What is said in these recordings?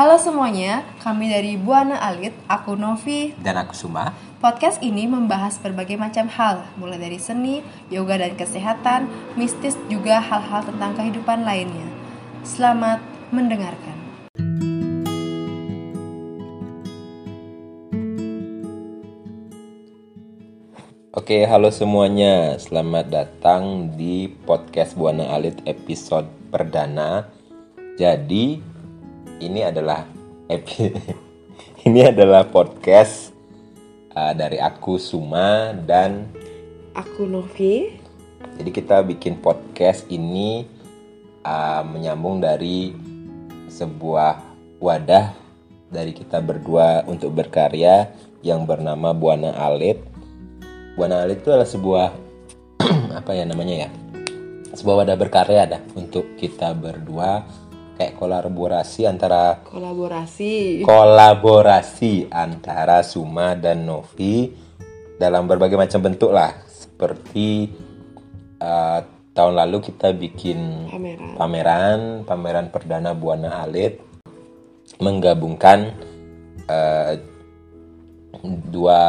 Halo semuanya, kami dari Buana Alit, aku Novi. Dan aku Suma. Podcast ini membahas berbagai macam hal, mulai dari seni, yoga dan kesehatan, mistis juga hal-hal tentang kehidupan lainnya. Selamat mendengarkan. Oke, halo semuanya. Selamat datang di podcast Buana Alit episode perdana. Jadi, ini adalah epi ini adalah podcast uh, dari aku Suma dan Aku Novi. jadi kita bikin podcast ini uh, menyambung dari sebuah wadah dari kita berdua untuk berkarya yang bernama Buana Alit. Buana Alit itu adalah sebuah apa ya namanya ya? Sebuah wadah berkarya dah untuk kita berdua kayak kolaborasi antara Kolaborasi. kolaborasi antara Suma dan Novi dalam berbagai macam bentuk lah seperti uh, tahun lalu kita bikin Pameran. pameran pameran perdana Buana Alit menggabungkan uh, dua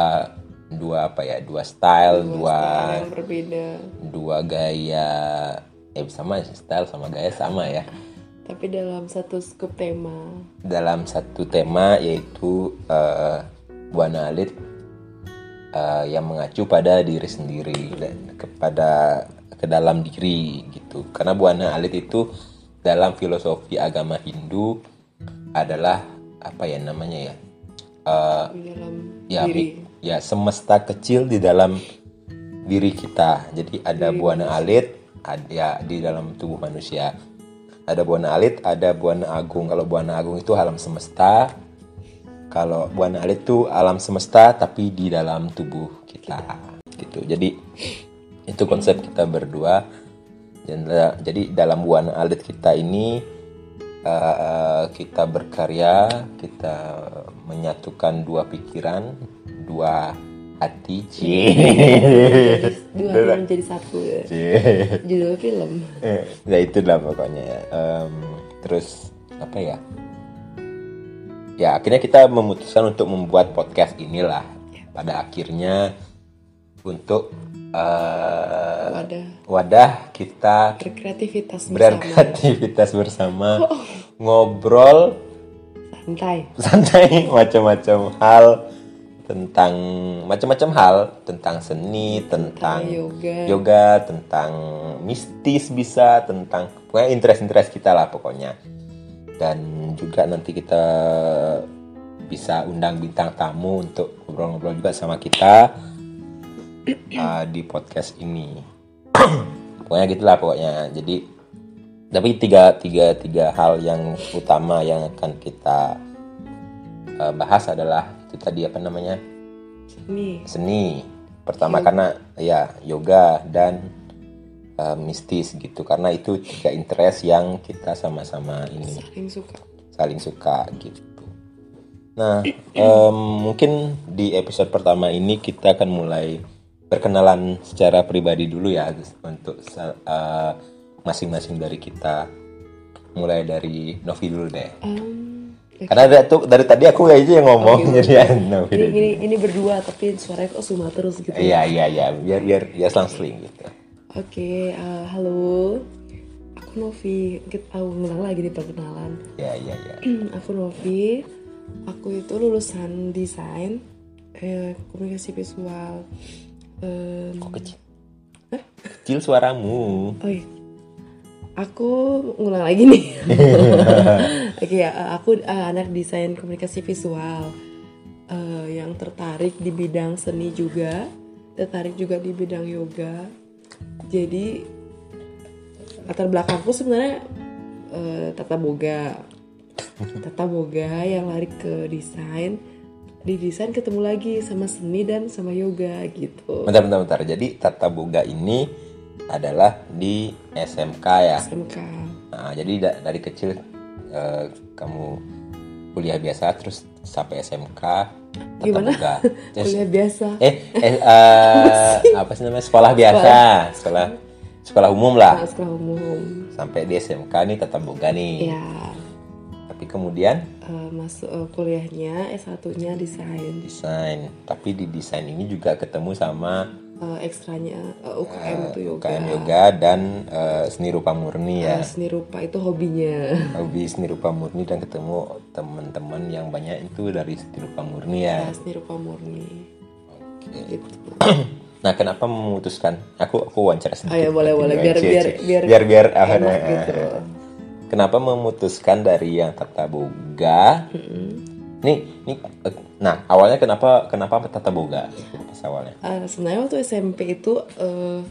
dua apa ya dua style dua yang berbeda. dua gaya eh sama style sama gaya sama ya Tapi dalam satu skup tema. dalam satu tema yaitu eh, Buana Alit eh, yang mengacu pada diri sendiri dan kepada ke dalam diri gitu karena Buana Alit itu dalam filosofi agama Hindu adalah apa ya namanya ya Di dalam ya diri. ya semesta kecil di dalam diri kita jadi ada buana alit ada ya, di dalam tubuh manusia ada buana alit ada buana agung. Kalau buana agung itu alam semesta. Kalau buana alit itu alam semesta tapi di dalam tubuh kita. Gitu. Jadi itu konsep kita berdua. Eh, jadi dalam buana alit kita ini eh, kita berkarya, kita menyatukan dua pikiran, dua hati. Dua film menjadi satu ya. Judul film. ya itu lah pokoknya. Em, terus apa ya? Ya akhirnya kita memutuskan untuk membuat podcast inilah. Pada akhirnya untuk eh, Wadah wadah kita berkreativitas bersama. beraktivitas bersama ngobrol Santai. santai macam-macam hal tentang macam-macam hal tentang seni tentang yoga. yoga tentang mistis bisa tentang pokoknya interest-interest kita lah pokoknya. Dan juga nanti kita bisa undang bintang tamu untuk ngobrol-ngobrol juga sama kita uh, di podcast ini. Pokoknya gitulah pokoknya. Jadi tapi tiga tiga tiga hal yang utama yang akan kita uh, bahas adalah itu tadi apa namanya? Nih, seni. Pertama karena ya yoga dan uh, mistis gitu. Karena itu tiga interest yang kita sama-sama ini. Saling suka. saling suka gitu. Nah em, mungkin di episode pertama ini kita akan mulai perkenalan secara pribadi dulu ya untuk uh, masing-masing dari kita. Mulai dari Novi dulu deh. Um, karena dari, tuh, dari tadi aku aja yang ngomong jadi ya Novi ini, ini, ini berdua tapi suaranya kok suma terus gitu. Iya iya iya biar biar ya selang-seling gitu. Oke, eh, halo. Aku Novi. Kita aku ngulang lagi nih perkenalan. Ya iya iya. aku Novi. Aku itu lulusan desain, eh, komunikasi visual. Em, Kok kecil? Kecil suaramu. oh iya. Aku ngulang lagi nih. Oke ya, eh, aku eh, anak desain komunikasi visual eh, yang tertarik di bidang seni juga, tertarik juga di bidang yoga. Jadi latar belakangku sebenarnya eh, tata boga, tata boga yang lari ke desain. Di desain ketemu lagi sama seni dan sama yoga gitu. Bentar bentar bentar. Jadi tata boga ini adalah di SMK ya. SMK. Nah, jadi da- dari kecil eh, kamu kuliah biasa terus sampai SMK tata Gimana? boga. Terus- Kuliah biasa. eh eh eh, apa sih namanya sekolah biasa sekolah sekolah umum lah sekolah umum. sampai di SMK nih tata boga nih Ya. tapi kemudian eh, masuk eh, kuliahnya S1-nya desain. desain tapi di desain ini juga ketemu sama Eh, ekstranya eh, UKM itu yoga. UKM yoga dan eh, seni rupa murni ya Eh, seni rupa itu hobinya. hobi seni rupa murni dan ketemu teman-teman yang banyak itu dari seni rupa murni ya Eh, seni rupa murni. Gitu. nah kenapa memutuskan aku aku wawancara sedikit Oh ya boleh boleh biar biar biar biar biar enak nah, gitu. kenapa memutuskan dari yang tata boga nih nih eh, nah awalnya kenapa kenapa tata boga pas awalnya? Eh, sebenarnya waktu SMP itu eh,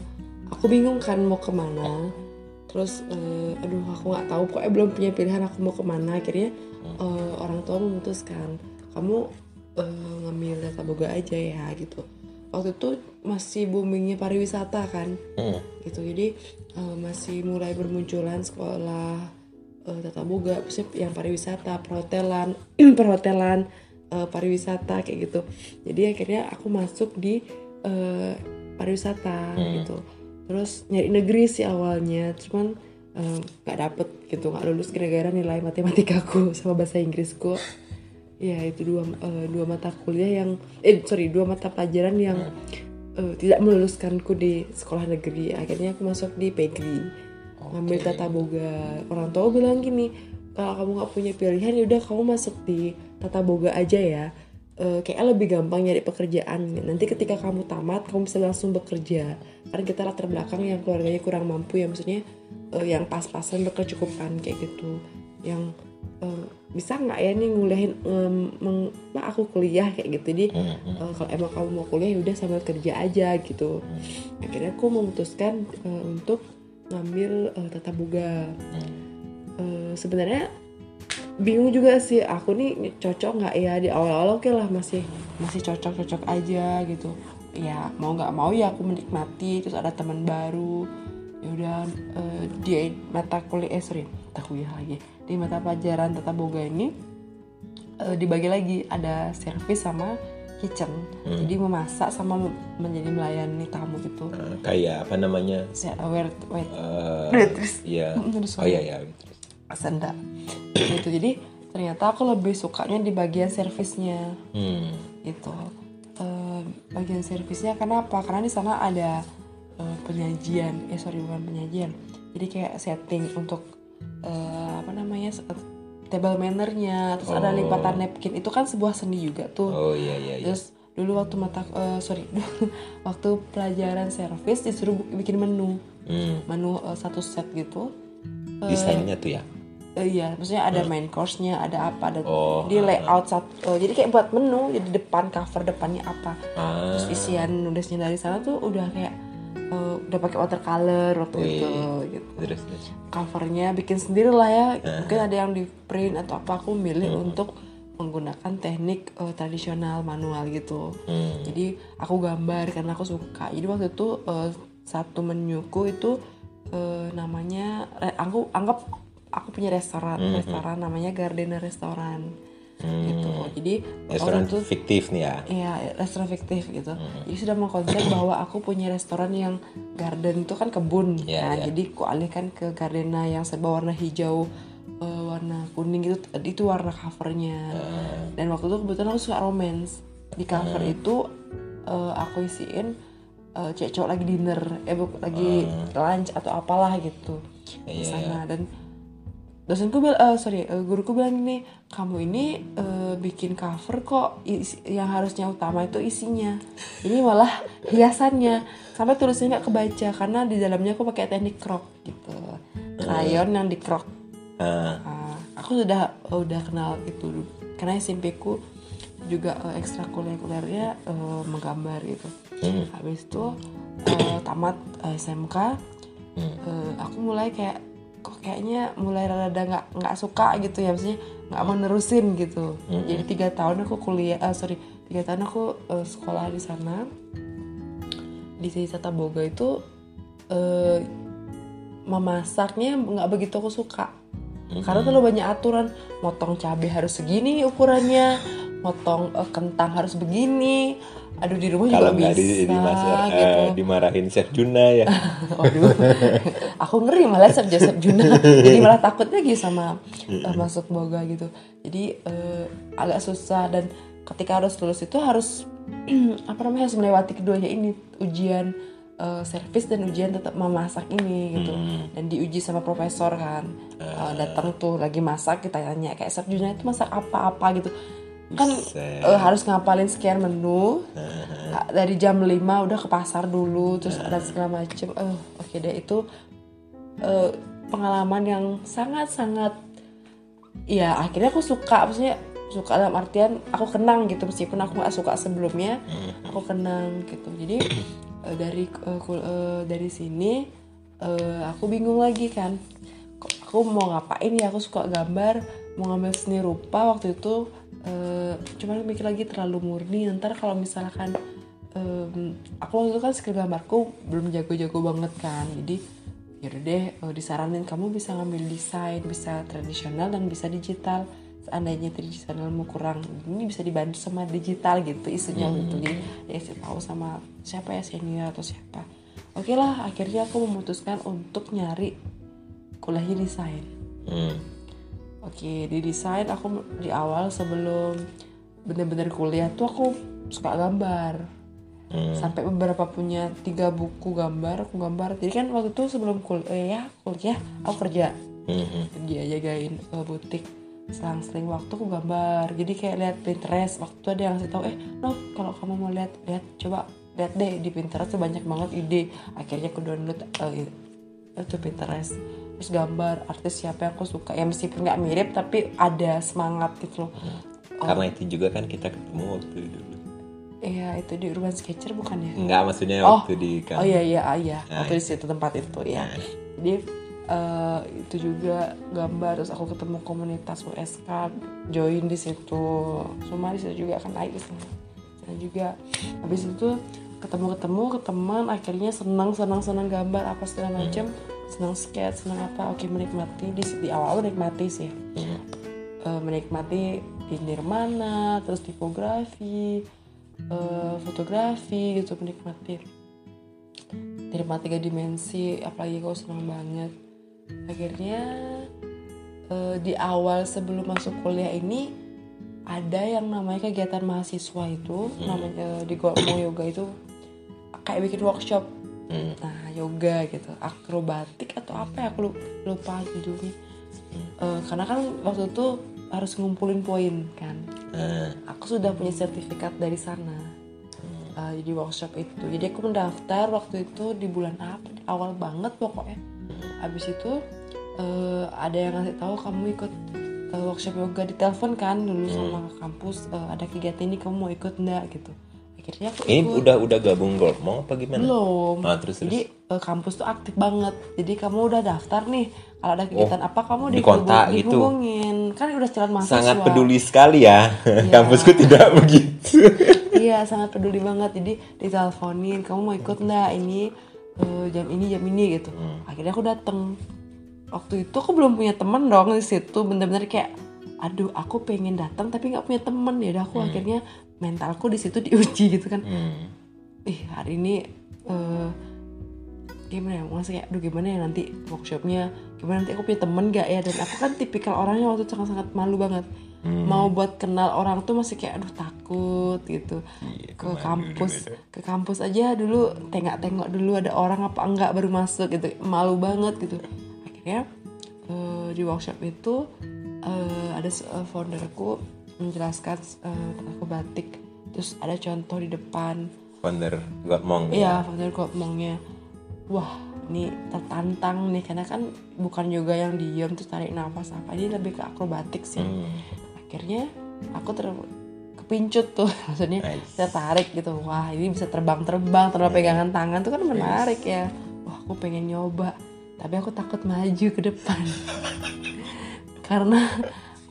aku bingung kan mau ke mana. Terus eh, aduh aku nggak tahu. Pokoknya belum punya pilihan aku mau ke mana. Akhirnya eh, orang tua memutuskan kamu eh, ngambil tata boga aja ya gitu. Waktu itu masih boomingnya pariwisata kan. Hmm. gitu. Jadi eh, masih mulai bermunculan sekolah eh, tata boga yang pariwisata perhotelan perhotelan eh, pariwisata kayak gitu. Jadi akhirnya aku masuk di eh, pariwisata gitu. Terus nyari negeri sih awalnya cuman eh, nggak dapet gitu nggak lulus gara-gara nilai matematikaku sama bahasa Inggrisku. Ya itu dua eh, dua mata kuliah yang eh sorry dua mata pelajaran yang eh, tidak meluluskanku di sekolah negeri. Akhirnya aku masuk di Pegri ngambil tata boga. Orang tua bilang gini kalau kamu nggak punya pilihan ya udah kamu masuk di tata boga aja ya. Eh, kayaknya lebih gampang nyari pekerjaan. Nanti ketika kamu tamat kamu bisa langsung bekerja. Karena kita latar belakang yang keluarganya kurang mampu ya maksudnya eh, yang pas-pasan berkecukupan kayak gitu. Yang eh, bisa nggak ya nih nguliahin em, meng- nah, aku kuliah kayak gitu. Jadi Hmm, hmm. eh, kalau emang kamu mau kuliah ya udah sambil kerja aja gitu. Akhirnya aku memutuskan eh, untuk ngambil eh, tata boga. Hmm. Eh, sebenarnya bingung juga sih aku nih cocok nggak? Ya di awal-awal oke lah masih masih cocok-cocok aja gitu. Ya mau nggak mau ya aku menikmati terus ada teman baru. Ya udah eh, di mata kuliah eh sorry mata kuliah lagi. Di mata pelajaran tata boga ini eh, dibagi lagi. Ada servis sama kitchen. Jadi memasak sama menjadi melayani tamu gitu. Eh, kayak apa namanya? Saya wait wait waitress. iya. Terus oh iya iya senda gitu. Jadi ternyata aku lebih sukanya di bagian servisnya. Hmm. gitu. Eh, bagian servisnya kenapa karena di sana ada eh, penyajian. Eh sorry bukan penyajian. Jadi kayak setting untuk eh, apa namanya table mannernya. Terus ada Oh. lipatan napkin. Itu kan sebuah seni juga tuh. Oh iya iya iya. Terus dulu waktu mata eh, sorry waktu pelajaran servis disuruh bikin menu. Hmm. menu eh, satu set gitu. Desainnya tuh ya Eh, iya, maksudnya ada main course-nya, ada apa, ada Oh, di layout satu. jadi kayak buat menu, jadi depan cover depannya apa. ah Terus isian nulisnya dari sana tuh udah kayak eh, udah pakai watercolor waktu Wih. itu gitu. terus terus Covernya bikin sendiri lah ya. Mungkin ada yang di print atau apa aku milih untuk menggunakan teknik eh, tradisional manual gitu. Hmm. Jadi aku gambar karena aku suka. Jadi waktu itu eh, satu menuku itu eh, namanya aku anggap aku punya restoran, restoran namanya Gardena Restoran. Gitu. Jadi Hmm. restoran itu fiktif nih ya Iya, restoran fiktif gitu. Hmm. Jadi sudah mengkonsep bahwa aku punya restoran yang garden itu kan kebun. Iya, nah, iya. jadi ku alihkan ke Gardena yang serba warna hijau, eh, warna kuning gitu. Itu warna covernya. Hmm. Dan waktu itu kebetulan aku suka romance. Di cover itu eh, aku isiin eh, cewek cowok lagi dinner, eh lagi lunch atau apalah gitu Hmm. Iya, di sana dan dosenku bilang eh, sorry eh, guruku bilang gini kamu ini eh, bikin cover kok isi- yang harusnya utama itu isinya. Ini malah hiasannya. Sampai tulisnya nggak kebaca karena di dalamnya aku pakai teknik crop gitu. Rayon yang di crop Ah, Ah, aku sudah udah kenal itu karena SMP ku juga eh, ekstrakurikulernya eh, menggambar gitu. Hmm. habis itu eh, tamat eh, SMK Hmm. eh, aku mulai kayak kok kayaknya mulai rada nggak nggak suka gitu ya maksudnya nggak mau nerusin gitu. Jadi tiga tahun aku kuliah eh, sorry tiga tahun aku eh, sekolah di sana. Di Tata Boga itu eh, memasaknya nggak begitu aku suka karena terlalu banyak aturan. Motong cabai harus segini ukurannya. Motong eh, kentang harus begini. Aduh di rumah Kalau juga nggak bisa di, di eh, gitu. dimarahin Chef Juna ya. Waduh, aku ngeri malah Chef Joseph Juna. Jadi malah takut lagi sama eh, masuk boga gitu. Jadi eh, agak susah. Dan ketika harus lulus itu harus apa namanya harus melewati keduanya ini. Ujian eh, servis dan ujian tetap memasak ini gitu. Dan diuji sama profesor kan. Eh, datang tuh lagi masak kita tanya kayak Chef Juna itu masak apa-apa? gitu. Kan eh, harus ngapalin sekian menu. Ah, dari jam 5 udah ke pasar dulu terus ada segala macem. Eh oke deh itu eh, pengalaman yang sangat sangat ya akhirnya aku suka. Maksudnya suka dalam artian aku kenang gitu meskipun aku nggak suka sebelumnya aku kenang gitu. Jadi eh, dari kul- eh, dari sini eh, aku bingung lagi kan. Aku mau ngapain ya? Aku suka gambar mau ngambil seni rupa waktu itu eh, cuman mikir lagi terlalu murni. Ntar kalau misalkan em, aku waktu itu kan skill gambarku belum jago-jago banget kan. Jadi yaudah deh eh, disaranin kamu bisa ngambil desain bisa tradisional dan bisa digital seandainya tradisionalmu kurang ini bisa dibantu sama digital gitu isunya gitu jadi ya saya tahu sama siapa ya senior atau siapa oke lah akhirnya aku memutuskan untuk nyari kuliahnya desain Hmm. Oke, di desain aku di awal sebelum bener-bener kuliah tuh aku suka gambar. Sampai beberapa punya tiga buku gambar, aku gambar. Jadi kan waktu itu sebelum kuliah, kuliah aku kerja. Hmm. Kerja jagain eh, butik. Selang-seling waktu aku gambar. Jadi kayak lihat Pinterest. Waktu itu ada yang ngasih tahu, eh, no, kalau kamu mau lihat, lihat coba lihat deh di Pinterest tuh banyak banget ide. Akhirnya aku download eh, itu Pinterest terus gambar artis siapa yang aku suka ya meskipun nggak mirip tapi ada semangat gitu loh Karena itu juga kan kita ketemu waktu dulu. Iya itu di Urban Sketcher bukan ya Enggak, maksudnya Oh. waktu di kan. oh iya iya ah, iya waktu di situ tempat itu ya jadi eh, itu juga gambar terus aku ketemu komunitas USK join di situ. Semua di situ juga akan naik di sana Sana juga. Habis itu ketemu ketemu ke teman akhirnya senang senang senang gambar apa segala macam. Senang sketch senang apa. Oke menikmati. Di, di awal menikmati sih. Eh, menikmati di nirmana terus tipografi eh, fotografi gitu menikmati. Terima tiga dimensi apalagi kau senang banget akhirnya eh, di awal sebelum masuk kuliah ini ada yang namanya kegiatan mahasiswa itu namanya di Gormo Yoga itu kayak bikin workshop. Nah yoga gitu. Akrobatik atau apa ya aku lu- lupa judulnya. Eh, karena kan waktu itu harus ngumpulin poin kan. Eh, aku sudah punya sertifikat dari sana uh, jadi workshop itu. Jadi aku mendaftar waktu itu di bulan apa awal banget pokoknya habis itu uh, ada yang ngasih tahu kamu ikut uh, workshop yoga di telepon kan dulu sama kampus uh, ada kegiatan ini kamu mau ikut enggak gitu akhirnya aku ini ikut udah udah gabung Goldmong apa gimana? belum Ah, terus, terus. jadi uh, kampus tuh aktif banget jadi kamu udah daftar nih kalau ada kegiatan apa kamu di kontak gitu. dihubungin kan udah calon mahasiswa Sangat peduli sekali ya. Kampusku tidak begitu. Iya sangat peduli banget jadi diteleponin kamu mau ikut nggak ini eh, jam ini jam ini gitu. Akhirnya aku dateng. Waktu itu aku belum punya temen dong di situ. Bener-bener kayak aduh aku pengen datang tapi nggak punya temen. Ya udah aku akhirnya mentalku di situ diuji gitu kan. Hmm. ih hari ini eh, gimana ya? Maksudnya kayak aduh gimana ya nanti workshopnya? Gimana nanti aku punya temen gak ya? Dan aku kan tipikal orangnya waktu itu sangat-sangat malu banget mau buat kenal orang tuh masih kayak aduh takut gitu. Ke kampus ke kampus aja dulu tengok-tengok dulu ada orang apa enggak baru masuk gitu. Malu banget gitu. Akhirnya eh, di workshop itu eh, ada eh, founderku menjelaskan eh, aku batik. Terus ada contoh di depan. Founder Goldmong. Iya, founder ngomongnya, wah ini tertantang nih. Karena kan bukan yoga yang diem terus tarik nafas. Apa, ini lebih ke akrobatik sih. Hmm. Akhirnya aku ter kepincut tuh, maksudnya Nice. tertarik gitu. Wah ini bisa terbang-terbang tanpa pegangan tangan tuh kan menarik ya. Wah aku pengen nyoba, tapi aku takut maju ke depan karena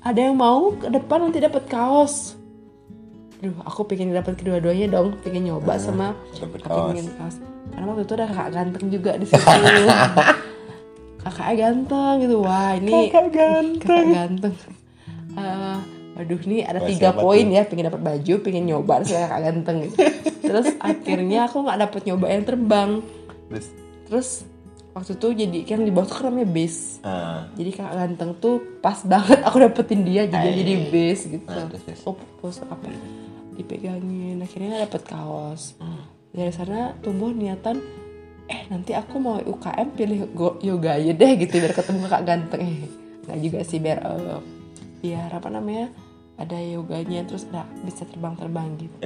ada yang mau ke depan nanti dapat kaos. Duh, aku pengen dapat kedua-duanya dong, pengen nyoba sama dapat aku kaos. pengen kaos. Karena waktu itu ada kakak ganteng juga di situ. kakak kakaknya ganteng gitu wah ini Kakak ganteng. kakak ganteng Eh, aduh nih ada tiga poin tuh? ya pengen dapat baju pengen nyoba terus kakak ganteng gitu. Terus akhirnya aku nggak dapet nyoba yang terbang. Terus, terus waktu itu jadi kan di bawah tuh kan namanya base. Ah, jadi kakak ganteng tuh pas banget aku dapetin dia jadi Eh. jadi base gitu. Nah, terus, terus. oh terus apa? Dipegangin akhirnya dapet kaos. Hmm. dari sana tumbuh niatan eh nanti aku mau UKM pilih go- yoga aja deh gitu biar ketemu kakak ganteng. Eh nggak juga sih biar eh, biar apa namanya ada yoganya terus ada bisa terbang-terbang gitu.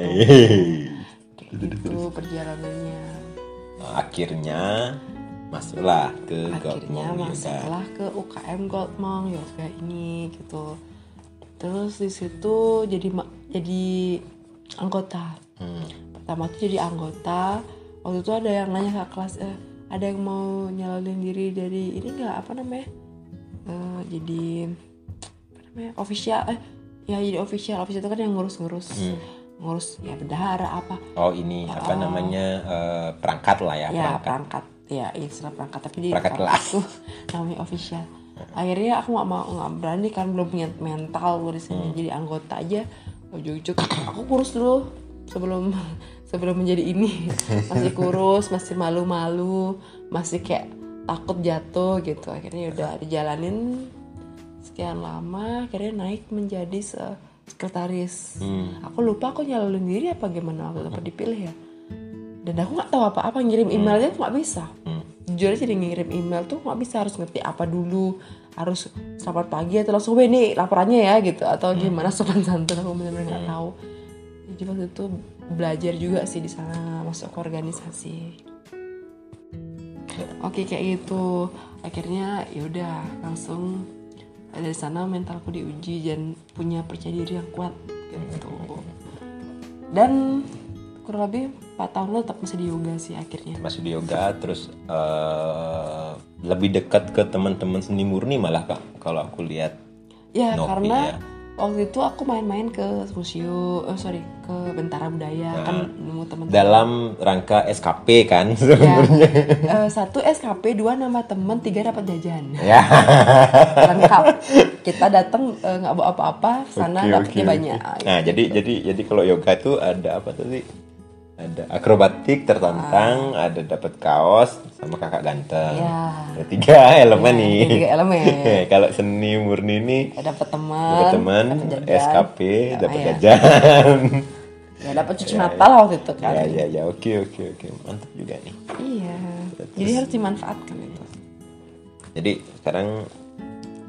Kayak gitu perjalanannya. Akhirnya masuklah ke akhirnya Goldmong Yoga. masuklah ke UKM Goldmong Yoga ini gitu. Terus di situ jadi jadi anggota. Hmm. pertama tuh jadi anggota. Waktu itu ada yang nanya ke kelas eh, ada yang mau nyalonin diri dari ini nggak? Apa namanya? Eh, jadi namanya official eh ya jadi official official itu kan yang ngurus-ngurus. Hmm. ngurus ya bendahara apa. Oh ini apa namanya eh, perangkat lah ya, ya perangkat. perangkat. Ya istilah perangkat tapi di Perangkat aku namanya official. Akhirnya aku nggak mau nggak berani kan belum punya mental gue di sini. Hmm. jadi anggota aja ujuk-ujuk. Aku kurus dulu sebelum sebelum menjadi ini. Masih kurus masih malu-malu masih kayak takut jatuh gitu. Akhirnya udah dijalanin sekian lama akhirnya naik menjadi se- sekretaris. Hmm. aku lupa aku nyalonin diri apa gimana waktu itu dipilih ya. Dan aku nggak tahu apa-apa ngirim emailnya tuh nggak bisa. Hmm. jujur aja dia ngirim email tuh nggak bisa harus ngerti apa dulu harus selamat pagi atau langsung "Weh, ini laporannya ya gitu. Atau gimana sopan santun aku benar-benar nggak tahu. Jadi waktu itu belajar juga sih di sana masuk ke organisasi. Oke kayak gitu. Akhirnya yaudah langsung dari sana mentalku diuji dan punya percaya diri yang kuat. Gitu. Dan kurang lebih 4 tahun lo tetap masih di yoga sih akhirnya. Masuk di yoga terus eh, lebih dekat ke teman-teman seni murni malah kak kalau aku lihat ya Nopi, karena ya. Waktu itu aku main-main ke museum oh sorry ke Bentara Budaya kan nemu teman dalam rangka SKP kan ya, sebenarnya. Eh, satu SKP dua nama temen tiga dapat jajan. Ya. lengkap. Kita datang eh, nggak bawa apa-apa sana Oke, dapatnya oke, banyak. Nah, jadi jadi jadi kalau yoga itu ada apa tadi? Ada akrobatik tertantang, ada dapat kaos sama kakak ganteng. Ya. Ada tiga elemen Ya, nih. tiga elemen. kalau seni murni ini dapat teman dapat teman. SKP, dapat ya. jajan. ya dapat cucu Natal waktu itu kan ya ya ya oke oke oke mantap juga nih. iya jadi harus dimanfaatkan itu Jadi sekarang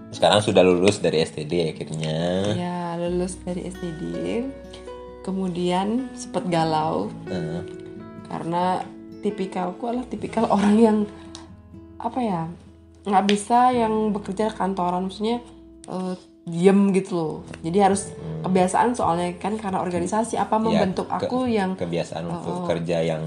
sekarang sudah lulus dari STD akhirnya. ya lulus dari STD kemudian sempet galau. Eh, karena tipikalku adalah tipikal orang yang apa ya nggak bisa yang bekerja kantoran. Maksudnya eh, diem gitu loh. Jadi harus kebiasaan soalnya kan karena organisasi apa ya, membentuk ke- aku yang kebiasaan untuk kerja yang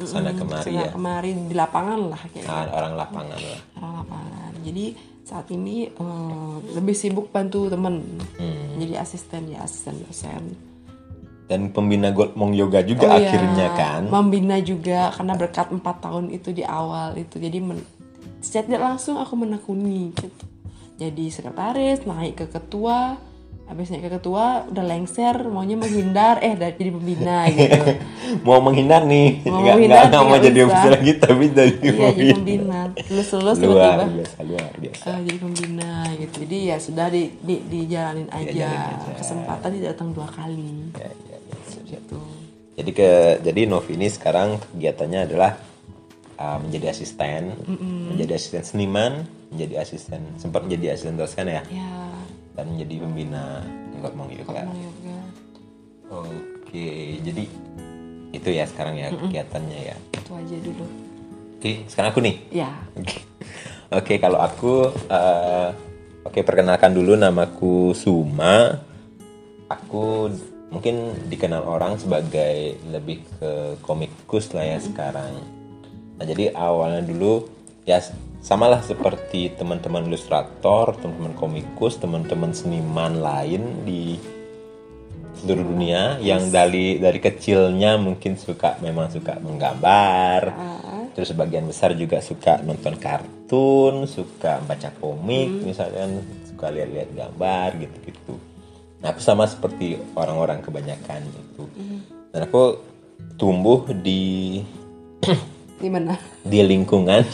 sana kemari sana ya. kemari di lapangan lah kayak Nah, orang lapangan lah. orang lapangan. Jadi saat ini eh, lebih sibuk bantu temen. Hmm. jadi asisten ya asisten dosen dan pembina Goldmong Yoga juga Oh iya, akhirnya kan? membina juga karena berkat empat tahun itu di awal itu. Jadi men- secara tidak langsung aku menekuni gitu. Jadi sekretaris naik ke ketua habis naik ke ketua udah lengser maunya menghindar. Eh udah jadi pembina gitu. Mau menghindar nih. Mau nggak menghindar nggak nggak mau jadi ofisial lagi tapi jadi iya jadi pembina. pembina. Lulus lulus luar biasa luar biasa. Eh, jadi pembina gitu. Jadi ya sudah di, di dijalanin aja. Dijalanin aja. kesempatan tidak datang dua kali. Ya, ya, ya. Gitu. Jadi ke jadi Novi ini sekarang kegiatannya adalah uh, menjadi asisten. Menjadi asisten seniman menjadi asisten sempat menjadi asisten dosen ya? Ya dan menjadi pembina Yoga. Mau yoga. Oke jadi itu ya sekarang ya kegiatannya ya. Itu aja dulu. Oke sekarang aku nih? Ya Oke, Oke, kalau aku, eh, oke perkenalkan dulu namaku Suma. Aku mungkin dikenal orang sebagai lebih ke komikus lah ya sekarang. Nah jadi awalnya dulu ya samalah seperti teman-teman ilustrator, teman-teman komikus, teman-teman seniman lain di seluruh dunia yang dari dari kecilnya mungkin suka memang suka menggambar. Ah, terus sebagian besar juga suka nonton kartun suka baca komik misalkan suka lihat-lihat gambar gitu-gitu nah aku sama seperti orang-orang kebanyakan gitu dan aku tumbuh di Gimana? di lingkungan.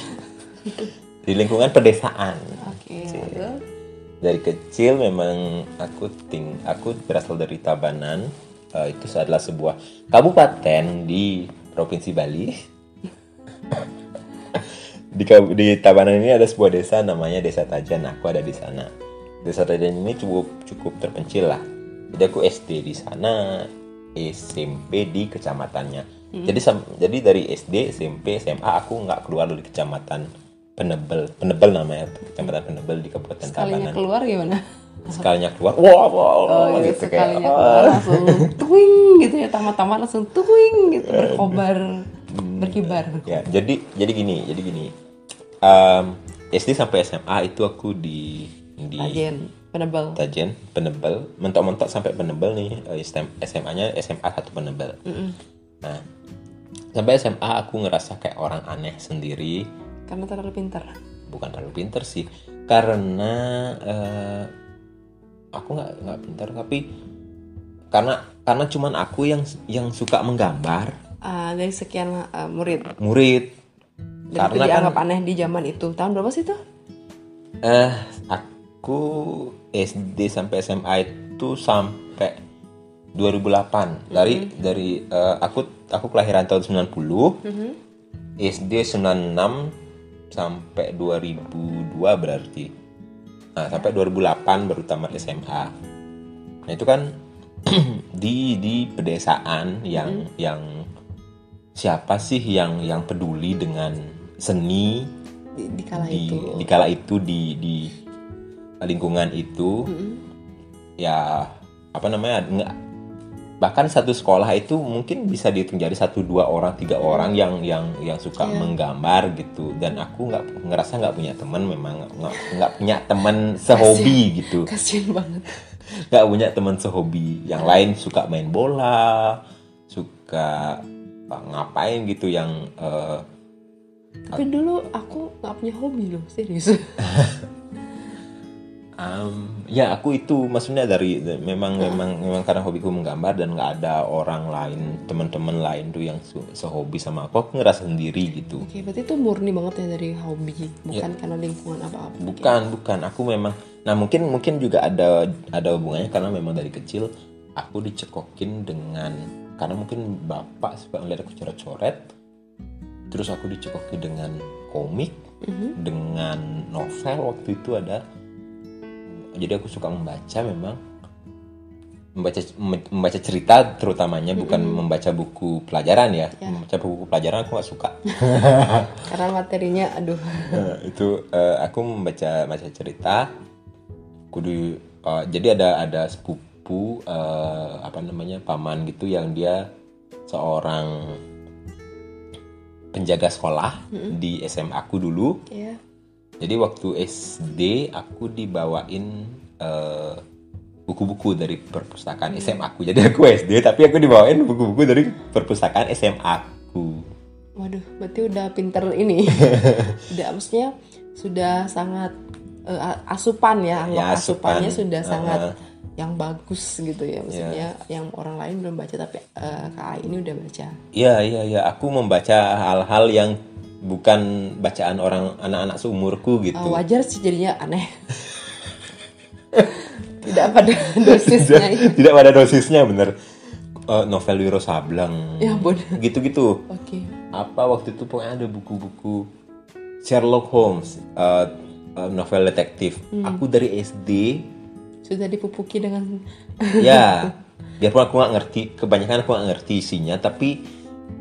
Di lingkungan pedesaan. Oke, lalu dari kecil memang aku ting aku berasal dari Tabanan. Eh, itu adalah sebuah kabupaten di provinsi Bali. Di di Tabanan ini ada sebuah desa namanya Desa Tajan. Aku ada di sana Desa Tajan ini cukup cukup terpencil lah jadi aku SD di sana SMP di kecamatannya jadi sam- jadi dari SD SMP SMA aku nggak keluar dari kecamatan Penebel Penebel namanya kecamatan Penebel di Kabupaten sekalinya Tabanan keluar gimana? sekalinya keluar wah wah Oh, iya, gitu kayak sekalinya "Ah." keluar langsung tuing gitu ya, tamat-tamat langsung tuing gitu berkobar, berkibar. ya jadi jadi gini jadi gini Em, SD sampai SMA itu aku di di Ajen, penebel. Tajen Penebel mentok-mentok sampai Penebel nih eh, SMA-nya SMA satu Penebel nah sampai SMA aku ngerasa kayak orang aneh sendiri Karena terlalu pintar. bukan terlalu pinter sih karena eh, aku nggak nggak pintar tapi karena karena cuman aku yang yang suka menggambar Ah, dari sekian ah, murid. murid Dan itu karena kan dianggap aneh di zaman itu. Tahun berapa sih itu? eh aku SD sampai SMA itu sampai 2008 dari dari eh, aku aku kelahiran tahun 90 SD 96 sampai 2002 berarti. Nah sampai 2008 baru tamat SMA nah itu kan di di pedesaan yang yang siapa sih yang yang peduli dengan seni Di, di kala di itu. di kala itu di di lingkungan itu ya apa namanya nggak bahkan satu sekolah itu mungkin bisa dihitung jadi satu dua orang tiga orang yang yang yang suka menggambar gitu. Dan aku nggak ngerasa nggak punya teman memang nggak nggak punya teman sehobi gitu. Kasian banget. nggak punya teman sehobi. Yang lain suka main bola suka ngapain gitu yang uh, Tapi dulu aku nggak punya hobi loh, serius. Um, ya aku itu maksudnya dari memang memang memang karena hobiku menggambar dan nggak ada orang lain teman-teman lain tuh yang sehobi sama aku aku ngerasa sendiri gitu. Oke, berarti itu murni banget ya dari hobi, bukan karena lingkungan apa-apa. bukan bukan. Aku memang nah mungkin mungkin juga ada ada hubungannya karena memang dari kecil aku dicekokin dengan karena mungkin bapak suka ngeliat aku coret-coret terus aku dicekokin dengan komik dengan novel waktu itu ada jadi aku suka membaca memang. Membaca membaca cerita terutamanya bukan membaca buku pelajaran ya. Membaca buku pelajaran aku nggak suka. Karena materinya, aduh. Nah, itu eh, aku membaca baca cerita. Kudu eh, jadi ada ada sepupu eh, apa namanya paman gitu yang dia seorang penjaga sekolah di SMA aku dulu. Ya. Jadi waktu SD aku dibawain eh, buku-buku dari perpustakaan SMA aku jadi aku SD tapi aku dibawain buku-buku dari perpustakaan SMA aku Waduh, berarti udah pinter ini. udah maksudnya sudah sangat a- asupan ya, Ya, asupan. asupannya sudah Uh-uh. sangat yang bagus gitu ya. Maksudnya yang orang lain belum baca tapi eh, KA ini udah baca. Iya iya iya aku membaca hal-hal yang bukan bacaan orang anak-anak seumurku gitu. wajar sih jadinya aneh. Tidak pada dosisnya itu. Tidak pada dosisnya bener. Eh, novel Wiro Sableng. Ya ampun. Gitu-gitu. Oke. Apa waktu itu pokoknya ada buku-buku Sherlock Holmes, eh, novel detektif. Hmm. Aku dari SD Sudah dipupuki dengan ya biarpun aku nggak ngerti kebanyakan aku nggak ngerti isinya tapi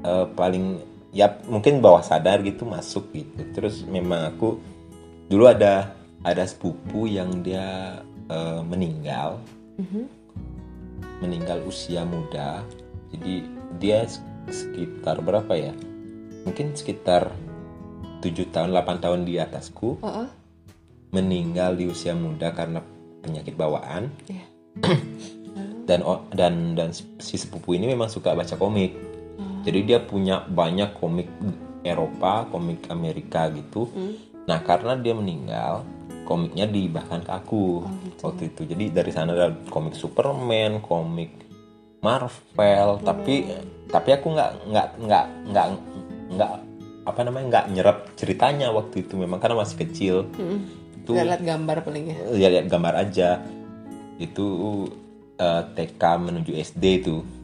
eh, paling ya mungkin bawah sadar gitu masuk gitu. Terus memang aku dulu ada ada sepupu yang dia eh, meninggal. Meninggal usia muda. Jadi dia sekitar berapa ya? Mungkin sekitar 7 tahun 8 tahun di atasku. Heeh. meninggal di usia muda karena penyakit bawaan. Ya. dan o- dan dan si sepupu ini memang suka baca komik jadi dia punya banyak komik Eropa komik Amerika gitu. Nah karena dia meninggal komiknya dihibahkan ke aku waktu itu. Jadi dari sana ada komik Superman komik Marvel tapi tapi aku nggak nggak nggak nggak nggak apa namanya nggak nyerap ceritanya waktu itu. Memang karena masih kecil. Itu Nggak lihat gambar paling ya? lihat gambar aja. Itu eh, TK menuju SD itu. Oh,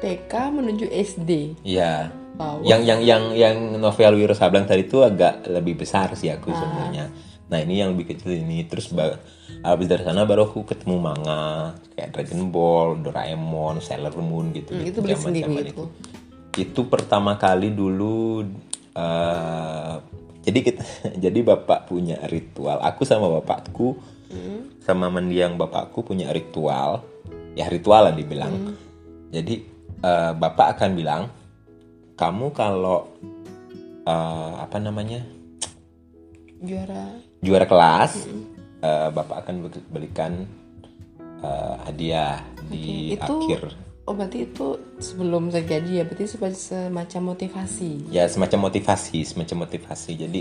TK menuju SD ya wow. Yang yang yang yang novel Wiro Sableng tadi itu agak lebih besar sih aku sebenarnya. Nah ini yang lebih kecil ini. Terus habis dari sana baru aku ketemu manga kayak Dragon Ball Doraemon Sailor Moon gitu. Hmm, gitu itu beli zaman-zaman sendiri itu. itu. Itu pertama kali dulu eh, jadi kita jadi bapak punya ritual. Aku sama bapakku sama mendiang bapakku punya ritual. Ya ritual lah dibilang jadi eh, bapak akan bilang kamu kalau eh, apa namanya? Juara. Juara kelas eh, bapak akan be- belikan eh, hadiah di Oke, itu- akhir. oh berarti itu sebelum terjadi ya berarti sebagai semacam motivasi. Ya semacam motivasi semacam motivasi. Jadi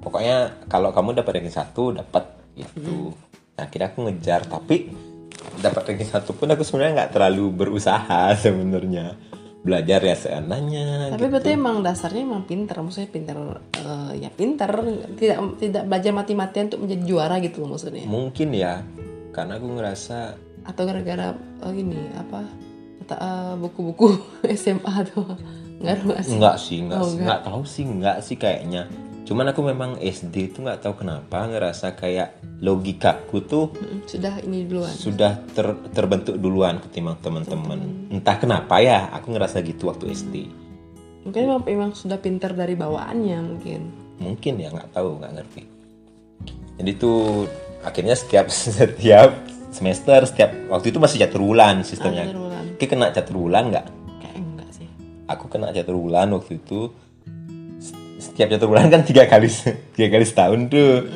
pokoknya kalau kamu dapat ranking satu dapat gitu. Nah akhirnya aku ngejar tapi dapat ranking satu pun aku sebenarnya nggak terlalu berusaha sebenarnya belajar ya seadanya tapi berarti emang dasarnya emang pinter maksudnya pinter eh, ya pinter tidak tidak belajar mati-matian untuk menjadi juara gitu loh maksudnya mungkin ya karena aku ngerasa atau gara-gara eh, ini apa kata eh, buku-buku SMA tuh ngaruh nggak sih enggak, Oh, sih. enggak. Enggak tahu sih, enggak sih kayaknya. Cuman aku memang SD itu nggak tahu kenapa ngerasa kayak logikaku tuh sudah ini duluan sudah ter- terbentuk duluan ketimbang teman-teman. Entah kenapa ya, aku ngerasa gitu waktu SD. mungkin emang, emang sudah pinter dari bawaannya mungkin Mungkin ya nggak tahu, nggak ngerti. Jadi tuh akhirnya setiap setiap semester, setiap waktu itu masih catur bulan sistemnya. catur bulan. Ki kena catur bulan nggak? kayak enggak sih aku kena catur bulan waktu itu setiap catur bulan kan tiga kali tiga kali setahun tuh.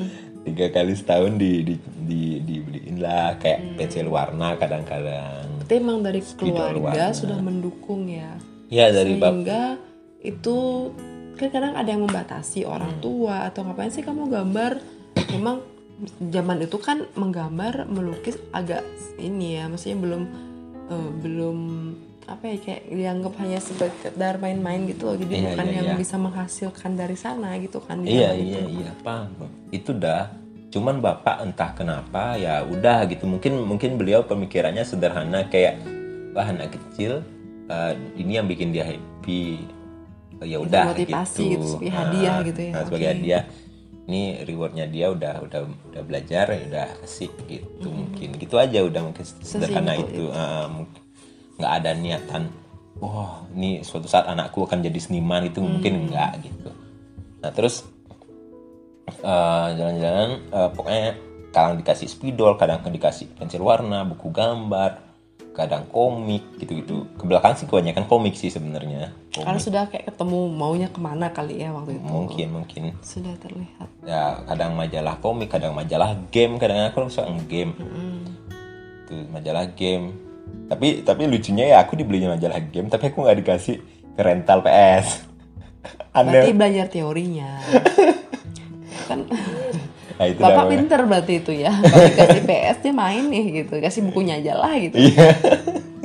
Tiga kali setahun di di di dibeliin lah kayak pensil warna kadang-kadang. Berarti emang dari keluarga warna. sudah mendukung ya? Ya dari bab sehingga itu kan kadang ada yang membatasi orang tua atau ngapain sih? Kamu gambar. Memang zaman itu kan menggambar melukis agak ini ya maksudnya belum eh, belum apa ya kayak dianggap hanya sekedar main-main gitu loh. Jadi Iya, bukan iya, yang iya. bisa menghasilkan dari sana gitu kan iya iya itu. iya paham itu dah. Cuman bapak entah kenapa ya udah gitu. Mungkin mungkin beliau pemikirannya sederhana kayak wah anak kecil eh, ini yang bikin dia happy. Ya udah motivasi gitu, sebagai hadiah gitu ya. nah, sebagai Oke. hadiah. Ini rewardnya dia udah udah udah belajar ya udah kasih gitu. Mungkin gitu aja udah mungkin sederhana Sesimpel itu. Eh, mungkin nggak ada niatan wah ini suatu saat anakku akan jadi seniman itu mungkin enggak gitu. Nah terus eh, jalan-jalan eh, pokoknya kadang dikasih spidol kadang dikasih pensil warna buku gambar kadang komik gitu-gitu. Ke belakang sih kebanyakan komik sih sebenarnya. Karena sudah kayak ketemu maunya ke mana kali ya waktu itu. Mungkin mungkin. Sudah terlihat. Ya kadang majalah komik kadang majalah game kadang aku suka game. Hmm. tuh majalah game tapi tapi lucunya ya aku dibelinya majalah game tapi aku nggak dikasih rental PS berarti aneh. Belajar teorinya. Kan nah itu bapak namanya. pinter berarti itu ya. Kalau dikasih PS dia main nih gitu. Kasih bukunya aja lah gitu. Iya.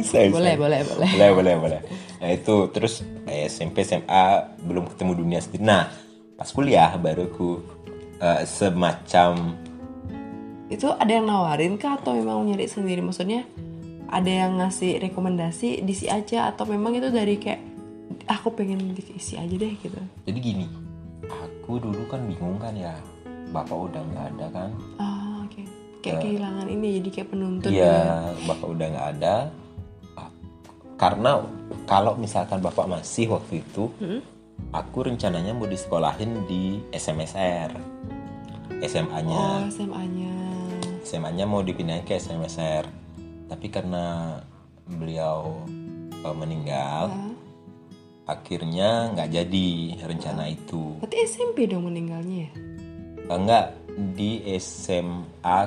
Saya- boleh saya- boleh boleh. Boleh boleh boleh. Nah itu terus eh, SMP SMA belum ketemu dunia sendiri. Nah pas kuliah baru aku eh, semacam itu ada yang nawarin kah atau memang nyari sendiri? Maksudnya ada yang ngasih rekomendasi diisi aja atau memang itu dari kayak aku pengen diisi aja deh gitu jadi gini aku dulu kan bingung kan ya bapak udah nggak ada kan ah oke kayak kehilangan ini jadi kayak penuntun gitu. Iya, bapak udah nggak ada. Ah, Karena kalau misalkan bapak masih waktu itu, Hmm? aku rencananya mau disekolahin di SMSR, SMA-nya, oh SMA-nya SMA-nya mau dipindahin ke SMSR. Tapi karena beliau eh, meninggal, Ah, akhirnya nggak jadi rencana itu. berarti SMP dong meninggalnya ya Eh, Enggak di SMA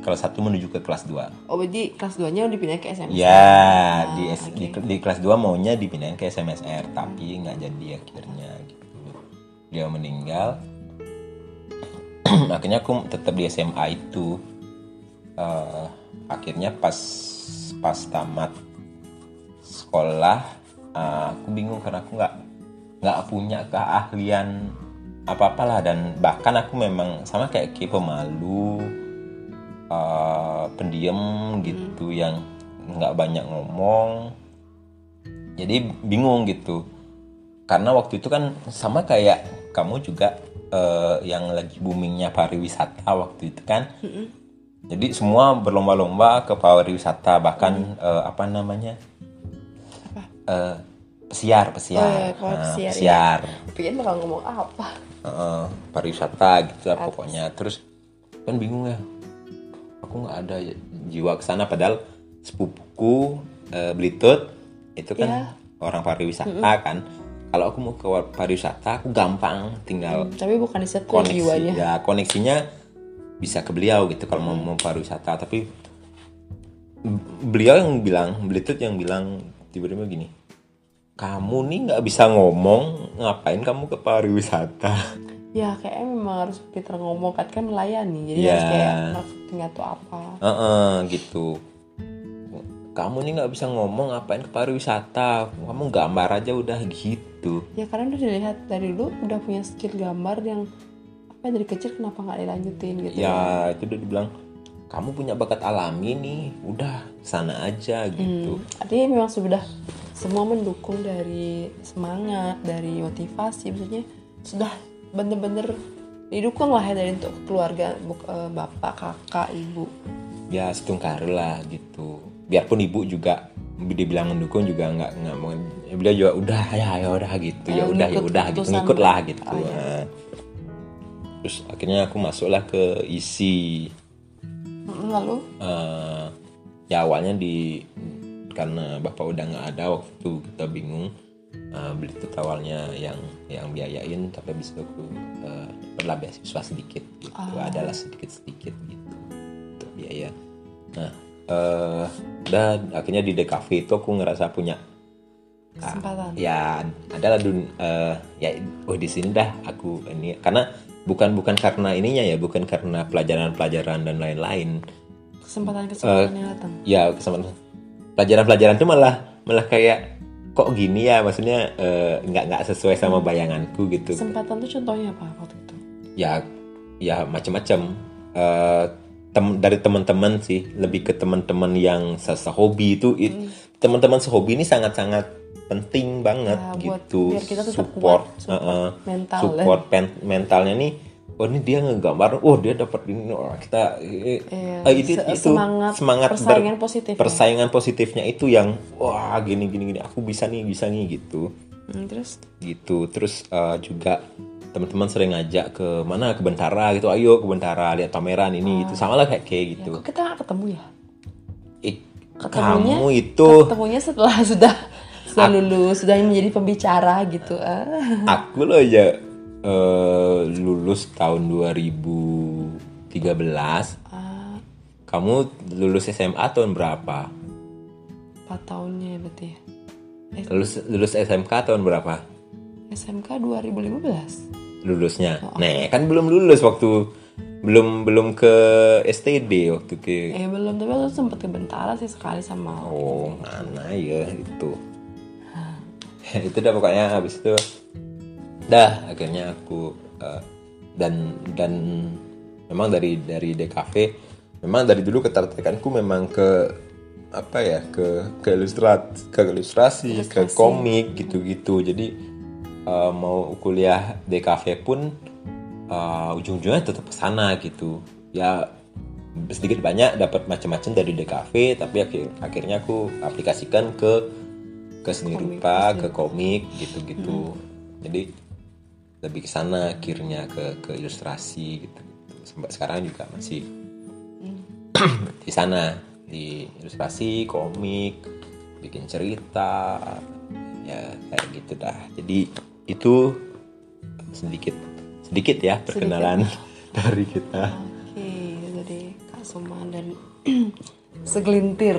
kelas 1 menuju ke kelas 2 Oh berarti kelas 2 nya udah pindah ke SMA Ya, di, S- oke. di, di kelas 2 maunya dipindahin ke SMSR, tapi nggak jadi akhirnya gitu. Dia meninggal. akhirnya aku tetap di SMA itu. Eh, akhirnya pas pas tamat sekolah, eh, aku bingung karena aku nggak nggak punya keahlian apa-apalah. Dan bahkan aku memang sama kayak Ki pemalu eh, pendiam gitu yang nggak banyak ngomong. Jadi bingung gitu. Karena waktu itu kan sama kayak kamu juga eh, yang lagi boomingnya pariwisata waktu itu kan jadi semua berlomba-lomba ke pariwisata bahkan eh, apa namanya? Eh, pesiar pesiar. Oh, iya, kalau Nah, pesiar, iya. pesiar. Pikir bakal ngomong apa? Heeh, pariwisata gitu lah pokoknya. Terus kan bingung ya. Aku nggak ada jiwa ke sana padahal sepupuku eh, Belitut itu kan Ya. orang pariwisata kan. Kalau aku mau ke pariwisata aku gampang tinggal Tapi bukan di set koneksi jiwanya. ya koneksinya bisa ke beliau gitu kalau mau, mau pariwisata tapi beliau yang bilang Belitut yang bilang tiba-tiba gini kamu nih nggak bisa ngomong ngapain kamu ke pariwisata Ya kayaknya memang harus pintar ngomong kan kan melayani Jadi Ya. harus kayak marketing atau apa Heeh, gitu. Kamu nih nggak bisa ngomong ngapain ke pariwisata? Kamu gambar aja udah gitu. Ya karena udah dilihat dari dulu udah punya skill gambar yang apa dari kecil kenapa nggak dilanjutin gitu Ya itu udah dibilang kamu punya bakat alami nih, udah sana aja gitu. Hmm, Artinya memang sudah semua mendukung dari semangat, dari motivasi, maksudnya sudah bener-bener didukung lah ya dari untuk keluarga eh, bapak, kakak, ibu. Ya setungkar lah gitu. Biarpun ibu juga dibilang mendukung juga nggak nggak mau. Beliau juga udah ya ya udah gitu ya Eh, udah ya udah gitu ngikut lah gitu. Oh, iya. Terus akhirnya aku masuklah ke isi Mm, Lalu? Eh ya awalnya di karena bapak udah nggak ada waktu itu kita bingung eh, beli itu awalnya yang yang biayain tapi itu aku dapatlah beasiswa sedikit gitu. Adalah sedikit sedikit gitu untuk biaya. Nah eh dan akhirnya di DKV itu aku ngerasa punya ah, kesempatan. ya adalah dun eh, ya oh di sini dah aku ini karena bukan bukan karena ininya ya bukan karena pelajaran-pelajaran dan lain-lain. Kesempatan-kesempatan yang datang. ya kesempatan pelajaran-pelajaran itu malah malah kayak kok gini ya? Maksudnya eh, nggak nggak sesuai sama bayanganku gitu. Kesempatan tuh contohnya apa waktu itu? ya ya macam-macam. Eh, tem- dari teman-teman sih lebih ke teman-teman yang se- sehobi itu it- teman-teman sehobi ini sangat-sangat penting banget Ya, buat- gitu. kita tetap support, kuat, support Heeh. mental support pen- mentalnya nih oh ini dia ngegambar oh dia dapat ini oh, kita eh, Iya, eh, itu, se- itu semangat semangat persaingan positif ya. persaingan positifnya itu yang wah gini gini gini aku bisa nih bisa nih gitu. Hmm, terus? Gitu. Terus eh, juga teman-teman sering ngajak ke mana ke Bentara gitu ayo ke Bentara lihat pameran ini gitu. Sama lah kayak kayak gitu. Kok kita ketemu ya? Ih, Ketemunya- kamu itu Ketemunya setelah sudah sudah lulus, sudah menjadi pembicara gitu. Ah. aku loh ya eh, lulus tahun 2013 Ah, kamu lulus SMA tahun berapa 4 tahunnya berarti ya. Eh, lulus lulus SMK tahun berapa SMK 2015. lulusnya nah kan belum lulus waktu belum belum ke STD waktu ke Eh belum, tapi aku sempet ke Bentara sih sekali sama Oh, mana ya itu. itu dah pokoknya habis itu dah akhirnya aku eh, dan dan memang dari dari DKV memang dari dulu ketertarikanku memang ke apa ya ke ke ilustrat ke ilustrasi, ke komik gitu-gitu. Jadi eh, mau kuliah DKV pun eh, ujung-ujungnya tetap ke sana gitu. Ya sedikit banyak dapat macam-macam dari DKV tapi akhir akhirnya aku aplikasikan ke ke seni rupa ke komik gitu-gitu. Jadi lebih ke sana akhirnya ke ke ilustrasi gitu, sampai sekarang juga masih di sana. Di ilustrasi komik bikin cerita ya kayak gitu dah. Jadi itu sedikit sedikit ya perkenalan dari kita. Oke, jadi Kak Suman dan segelintir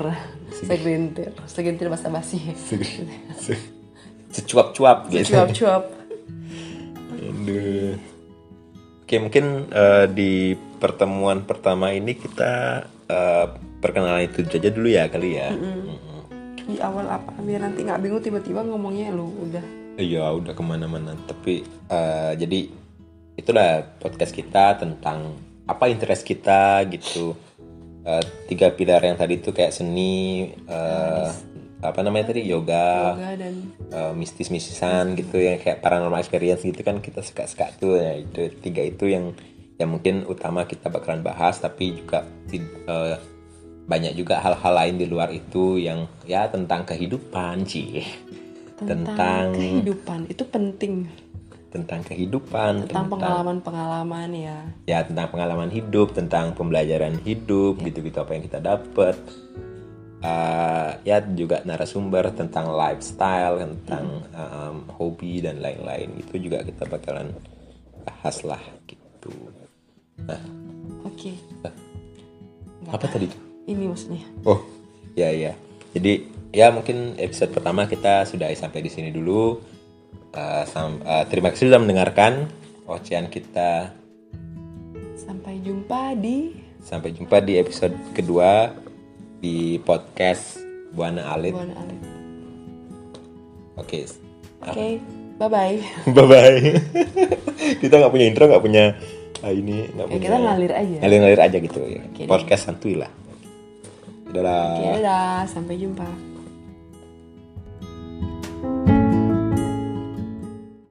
segelintir segelintir basa basi secuap-cuap gitu cuap cuap Aduh. Oke mungkin eh, di pertemuan pertama ini kita eh, perkenalan itu aja dulu ya kali ya. Mm-mm. di awal apa biar nanti nggak bingung tiba-tiba ngomongnya lu udah Iya udah ke mana-mana. Tapi eh, jadi itulah podcast kita tentang apa interest kita gitu. Eh, tiga pilar yang tadi itu kayak seni, eh, apa namanya tadi? Yoga, yoga dan eh, mistis-mistisan gitu yang kayak paranormal experience gitu kan kita suka-suka tuh. Ya itu tiga itu yang yang mungkin utama kita bakalan bahas tapi juga eh, banyak juga hal-hal lain di luar itu yang ya tentang kehidupan sih tentang, tentang kehidupan itu penting tentang kehidupan tentang pengalaman-pengalaman ya. Ya tentang pengalaman hidup tentang pembelajaran hidup gitu-gitu apa yang kita dapat Eh, ya juga narasumber tentang lifestyle tentang um, hobi dan lain-lain itu juga kita bakalan bahas lah gitu. Nah. Oke. Apa tadi? Tuh ini maksudnya. Oh ya ya. Jadi ya mungkin episode pertama kita sudah sampai di sini dulu Eh, sam- eh, terima kasih sudah mendengarkan ocehan kita sampai jumpa di Sampai jumpa di episode kedua di podcast Buana Alit. Buana Alit Oke, oke bye bye bye bye. kita nggak punya intro, nggak punya ah, ini, nggak ya, punya. kita ngalir aja Ngalir-ngalir aja gitu ya. Deh. podcast santuy lah. Dadah. oke dadah sampai jumpa